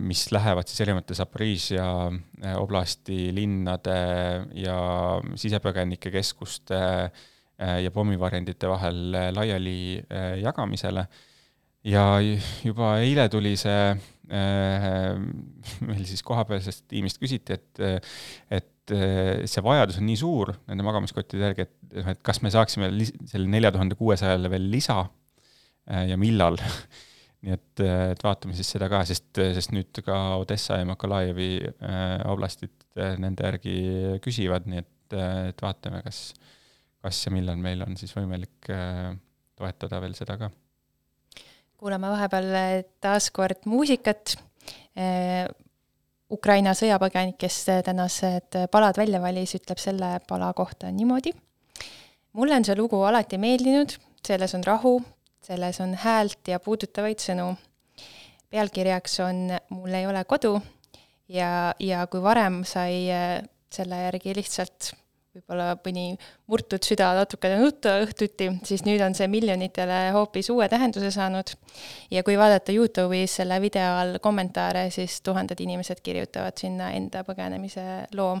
mis lähevad siis erinevate Zaporižžja oblasti linnade ja sisepõgenike keskuste ja pommivarjendite vahel laiali jagamisele ja juba eile tuli see äh,, meil siis kohapealsest tiimist küsiti, et, et äh, see vajadus on nii suur nende magamiskottide järgi, et noh, et kas me saaksime selle nelja tuhande kuuesajale veel lisa äh, ja millal? Nii et, et vaatame siis seda ka, sest, sest nüüd ka Odessa ja Makalajevi äh, oblastid nende järgi küsivad, nii et, et vaatame, kas, kas ja millal meil on siis võimalik toetada veel seda ka
kuulame vahepeal taas kord muusikat. Ukraina sõjapõgenik, kes tänased palad välja valis, ütleb selle pala kohta niimoodi. mulle on see lugu alati meeldinud, selles on rahu, selles on häält ja puudutavaid sõnu. pealkirjaks on Mul ei ole kodu ja, ja kui varem sai selle järgi lihtsalt võib-olla mõni murtud süda natukene nutta õhtuti, siis nüüd on see miljonitele hoopis uue tähenduse saanud. ja kui vaadata Youtube'is selle video all kommentaare, siis tuhanded inimesed kirjutavad sinna enda põgenemise loo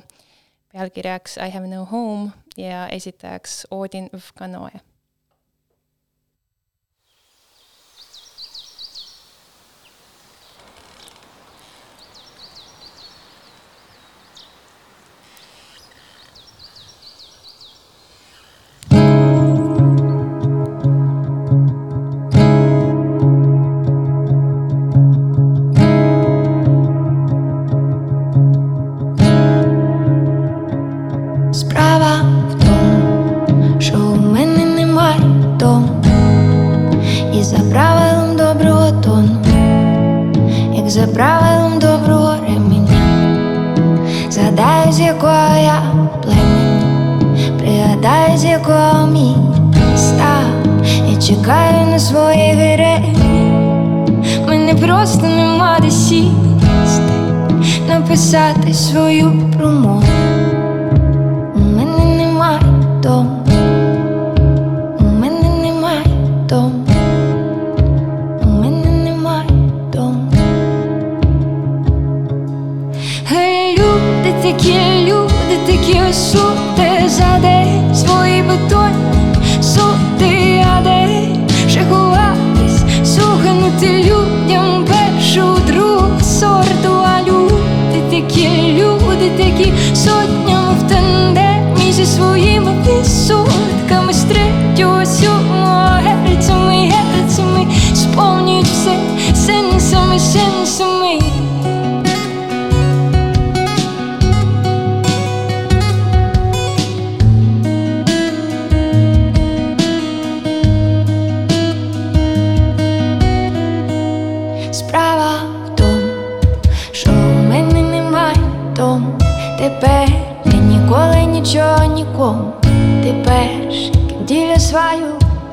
pealkirjaks I have no home ja esitajaks Odin Vkanoe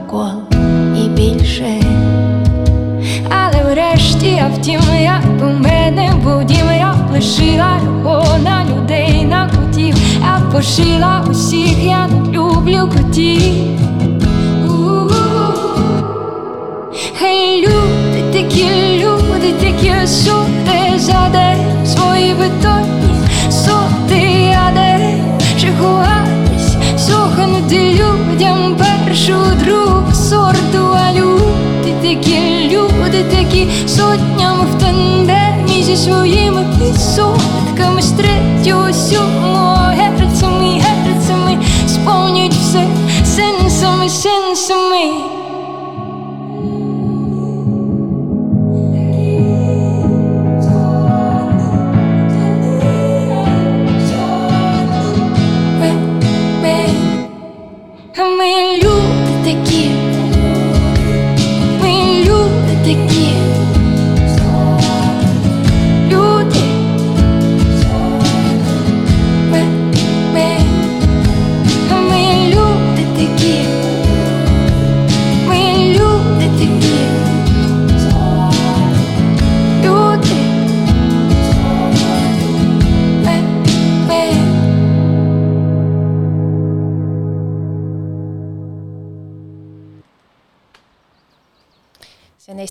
коло і більше Врешті я втім, я мене будім, я лишила його на людей, на котів, я пошила усіх, я не люблю котів. Хай люди, такі люди, такі суди за день свої бетонні соти, я дерев, ховатись, сохнути людям першу, другу сорту, а люди, такі люди, такі сотнями в тандемі зі своїми підсотками з третього сьомого герцями, герцями сповнюють все сенсами, сенсами.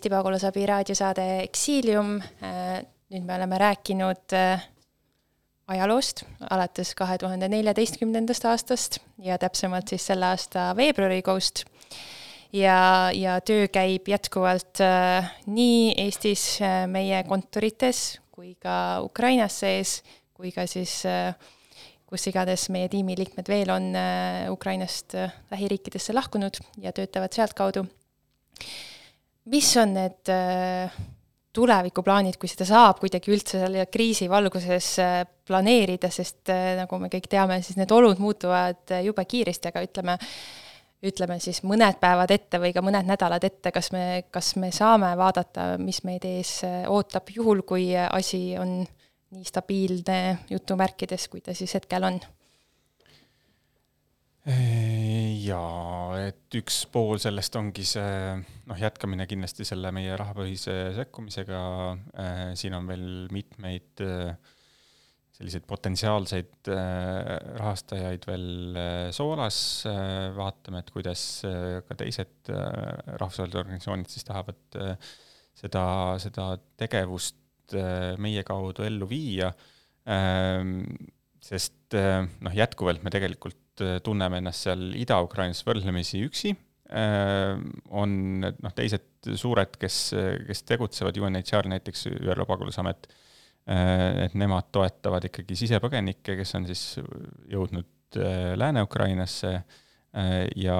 Eesti Pagulasabi raadiosaade Exilium. nüüd me oleme rääkinud äh, ajaloost alates kahe tuhande neljateistkümnendast aastast ja täpsemalt siis selle aasta veebruarikuust. ja, ja töö käib jätkuvalt äh, nii Eestis äh, meie kontorites kui ka Ukrainas sees, kui ka siis äh, kus iganes meie tiimiliikmed veel on äh, Ukrainast äh, lähiriikidesse lahkunud ja töötavad sealtkaudu mis on need äh, tulevikuplaanid, kui seda saab kuidagi üldse selle kriisi valguses äh, planeerida, sest äh, nagu me kõik teame, siis need olud muutuvad jube kiiresti, aga ütleme, ütleme siis mõned päevad ette või ka mõned nädalad ette, kas me, kas me saame vaadata, mis meid ees ootab, juhul kui asi on nii stabiilne jutumärkides, kui ta siis hetkel on?
Jaa, et üks pool sellest ongi see noh, jätkamine kindlasti selle meie rahapõhise sekkumisega, siin on veel mitmeid äh, selliseid potentsiaalseid äh, rahastajaid veel äh, soolas, vaatame, et kuidas ka teised rahvusvahelised organisatsioonid siis tahavad seda, seda tegevust meie kaudu ellu viia, sest noh, jätkuvalt me tegelikult tunneme ennast seal Ida-Ukrainas võrdlemisi üksi, on noh, teised suured, kes, kes tegutsevad, UNHCR näiteks, ÜRO pagulasamet, et nemad toetavad ikkagi sisepõgenikke, kes on siis jõudnud Lääne-Ukrainasse. Ja,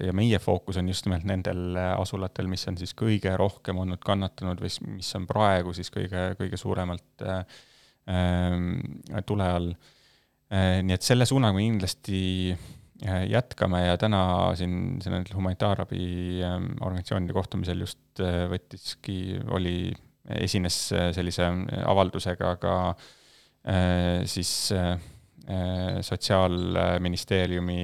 ja meie fookus on just nimelt nendel asulatel, mis on siis kõige rohkem olnud kannatanud või mis on praegu siis kõige, kõige suuremalt tule all nii et selle suunaga me kindlasti jätkame ja täna siin sellel humanitaarabi organisatsioonide kohtumisel just võttiski, oli, esines sellise avaldusega ka siis Sotsiaalministeeriumi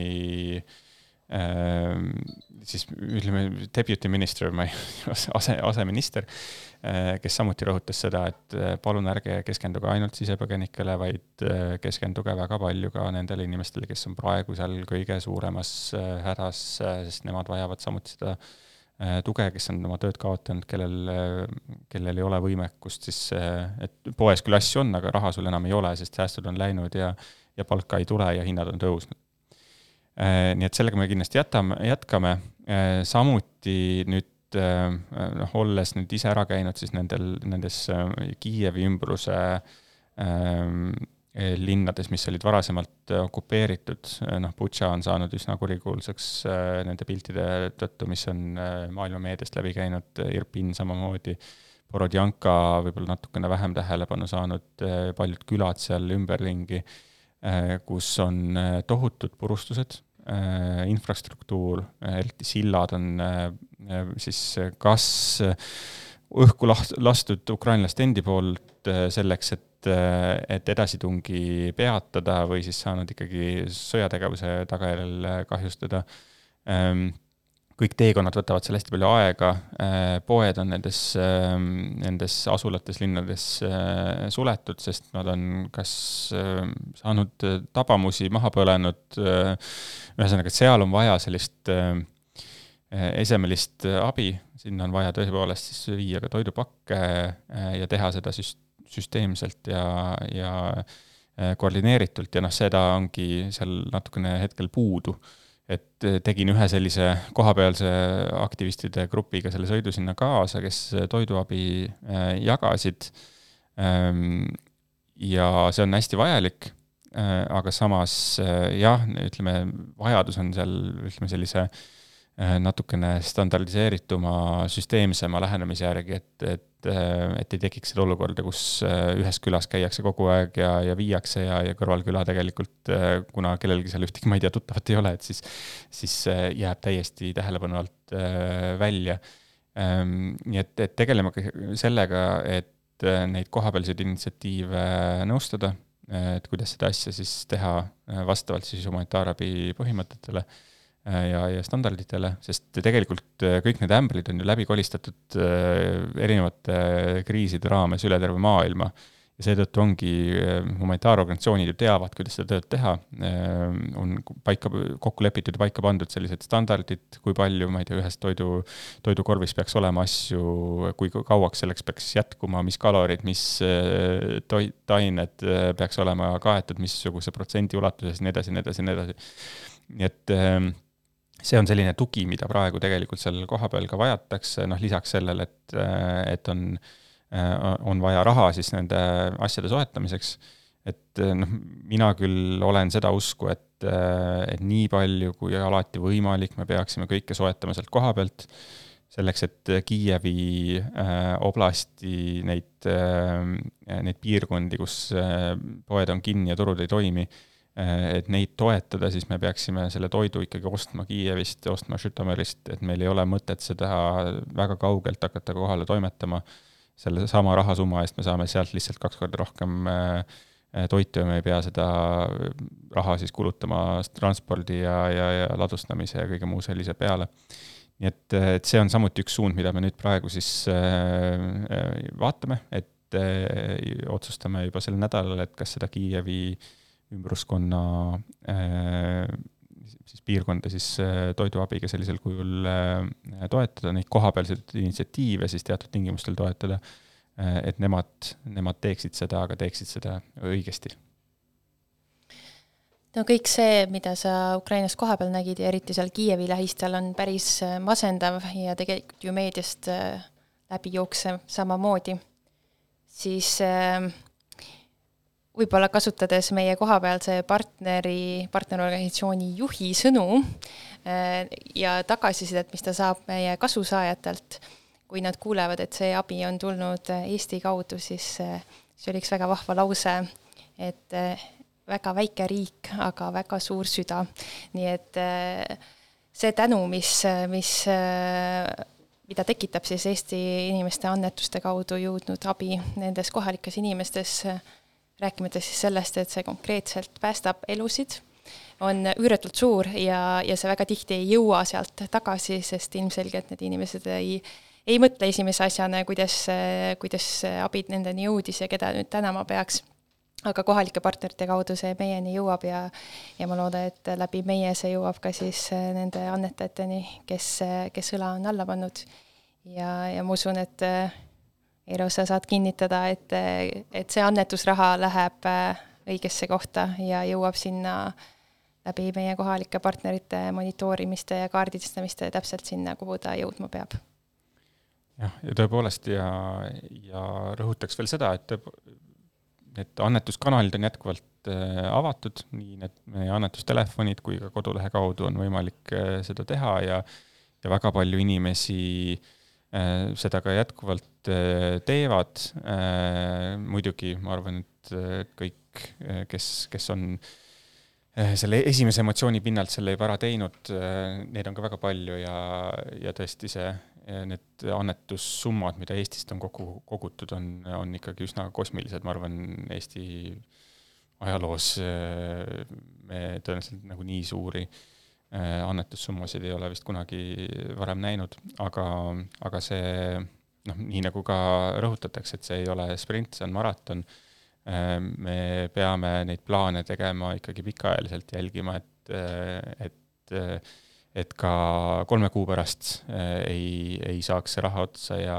siis ütleme, deputy minister, ma ei, ase, aseminister, kes samuti rõhutas seda, et palun ärge keskenduge ainult sisepõgenikele, vaid keskenduge väga palju ka nendele inimestele, kes on praegu seal kõige suuremas hädas, sest nemad vajavad samuti seda tuge, kes on oma tööd kaotanud, kellel, kellel ei ole võimekust siis, et poes küll asju on, aga raha sul enam ei ole, sest säästud on läinud ja, ja palka ei tule ja hinnad on tõusnud. Nii et sellega me kindlasti jätame, jätkame, samuti nüüd noh, olles nüüd ise ära käinud siis nendel, nendes Kiievi ümbruse linnades, mis olid varasemalt okupeeritud, noh, Butša on saanud üsna kurikuulsaks nende piltide tõttu, mis on maailmameediast läbi käinud, Irpin samamoodi, Borodjanka võib-olla natukene vähem tähelepanu saanud, paljud külad seal ümberringi, kus on tohutud purustused infrastruktuur, eriti sillad on siis kas õhku laht-, lastud ukrainlaste endi poolt selleks, et, et edasitungi peatada või siis saanud ikkagi sõjategevuse tagajärjel kahjustada. Kõik teekonnad võtavad seal hästi palju aega, poed on nendes, nendes asulates, linnades suletud, sest nad on kas saanud tabamusi, maha põlenud, ühesõnaga, et seal on vaja sellist esemelist abi, sinna on vaja tõepoolest siis viia ka toidupakke ja teha seda süst-, süsteemselt ja, ja äh, koordineeritult ja noh, seda ongi seal natukene hetkel puudu. Et äh, tegin ühe sellise kohapealse aktivistide grupiga selle sõidu sinna kaasa, kes toiduabi äh, jagasid. Ähm, ja see on hästi vajalik, aga samas jah, ütleme, vajadus on seal, ütleme sellise natukene standardiseerituma, süsteemsema lähenemise järgi, et, et äh, et ei tekiks seda olukorda, kus äh, ühes külas käiakse kogu aeg ja, ja viiakse ja, ja kõrvalküla tegelikult, äh, kuna kellelgi seal ühtegi, ma ei tea, tuttavat ei ole, et siis, siis jääb täiesti tähelepanu alt välja. Ähm, nii et, et tegeleme ka sellega, et neid kohapealseid initsiatiive nõustada, et kuidas seda asja siis teha vastavalt siis humanitaarabi põhimõtetele Äh, ja, ja standarditele, sest tegelikult äh, kõik need ämbrid on ju läbi kolistatud äh, erinevate kriiside raames üle terve maailma. ja seetõttu ongi humanitaarorganisatsioonid ju teavad, kuidas seda tööd teha, on paika, kokku lepitud ja paika pandud sellised standardid, kui palju, ma ei tea, ühes toidu, toidukorvis peaks olema asju, kui kauaks selleks peaks jätkuma, mis kalorid, mis toitained peaks olema kaetud, missuguse protsendi ulatuses, nii edasi, nii edasi, nii edasi. nii et see on selline tugi, mida praegu tegelikult seal kohapeal ka vajatakse, noh lisaks sellele, et, et on, on vaja raha siis nende asjade soetamiseks, et noh, mina küll olen seda usku, et, et nii palju kui alati võimalik, me peaksime kõike soetama sealt koha pealt, selleks, et Kiievi äh, oblasti neid äh,, neid piirkondi, kus äh, poed on kinni ja turud ei toimi et neid toetada, siis me peaksime selle toidu ikkagi ostma Kiievist, ostma Žõtomõrist, et meil ei ole mõtet seda väga kaugelt hakata kohale toimetama. selle sama rahasumma eest me saame sealt lihtsalt kaks korda rohkem äh, toitu ja me ei pea seda raha siis kulutama transpordi ja, ja, ja ladustamise ja kõige muu sellise peale. nii et, et see on samuti üks suund, mida me nüüd praegu siis äh, vaatame, et otsustame juba sel nädalal, et kas seda Kiievi äh, ümbruskonna äh, siis piirkonda siis äh, toiduabiga sellisel kujul äh, toetada, neid kohapealseid initsiatiive siis teatud tingimustel toetada, et nemad, nemad teeksid seda, aga teeksid seda õigesti.
No kõik see, mida sa Ukrainas kohapeal nägid ja eriti seal Kiievi lähistel, on päris masendav ja tegelikult ju meediast läbi jooksev samamoodi, siis äh, võib-olla kasutades meie kohapealse partneri, partnerorganisatsiooni juhi sõnu äh, ja tagasisidet, mis ta saab meie kasusaajatelt, kui nad kuulevad, et see abi on tulnud Eesti kaudu, siis äh, see oli üks väga vahva lause, et väga väike riik, aga väga suur süda. nii et see tänu, mis, mis mida tekitab siis Eesti inimeste annetuste kaudu jõudnud abi nendes kohalikes inimestes, rääkimata siis sellest, et see konkreetselt päästab elusid, on üüratult suur ja, ja see väga tihti ei jõua sealt tagasi, sest ilmselgelt need inimesed ei, ei mõtle esimese asjana, kuidas, kuidas abi nendeni jõudis ja keda nüüd tänama peaks. aga kohalike partnerite kaudu see meieni jõuab ja, ja ma loodan, et läbi meie see jõuab ka siis nende annetajateni, kes, kes õla on alla pannud. ja, ja ma usun, et Eero, sa saad kinnitada, et, et see annetusraha läheb äh, õigesse kohta ja jõuab sinna läbi meie kohalike partnerite monitoorimiste ja kaardistamiste täpselt sinna, kuhu ta jõudma peab.
jah, ja tõepoolest ja, ja rõhutaks veel seda, et need annetuskanalid on jätkuvalt äh, avatud, nii need meie annetustelefonid kui ka kodulehe kaudu on võimalik äh, seda teha ja ja väga palju inimesi äh, seda ka jätkuvalt äh, teevad. Äh, muidugi ma arvan, et kõik, kes, kes on selle esimese emotsiooni pinnalt selle juba ära teinud, neid on ka väga palju ja, ja tõesti see, need annetussummad, mida Eestist on kokku kogutud, on, on ikkagi üsna kosmilised, ma arvan, Eesti ajaloos me tõenäoliselt nagu nii suuri annetussummasid ei ole vist kunagi varem näinud, aga, aga see noh, nii nagu ka rõhutatakse, et see ei ole sprint, see on maraton, me peame neid plaane tegema ikkagi pikaajaliselt, jälgima, et, et et ka kolme kuu pärast ei, ei saaks see raha otsa ja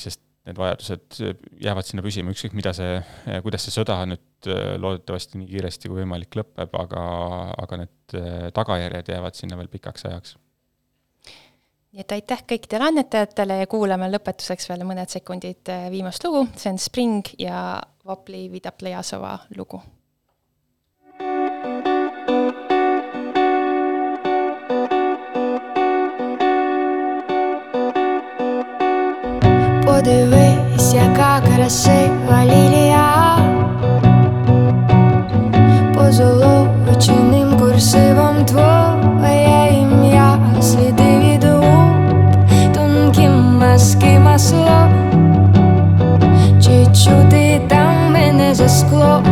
sest need vajadused jäävad sinna püsima, ükskõik mida see, kuidas see sõda nüüd äh, loodetavasti nii kiiresti kui võimalik lõpeb, aga, aga need äh, tagajärjed jäävad sinna veel pikaks ajaks.
nii et aitäh kõikidele annetajatele ja kuulame lõpetuseks veel mõned sekundid äh, viimast lugu, see on Spring ja Vapli Vidaplejasova lugu
Подивись, яка красива лілія, позолоченим курсивом твоє ім'я, сліди від губ, тонкі маски масло, чи чути там мене за скло?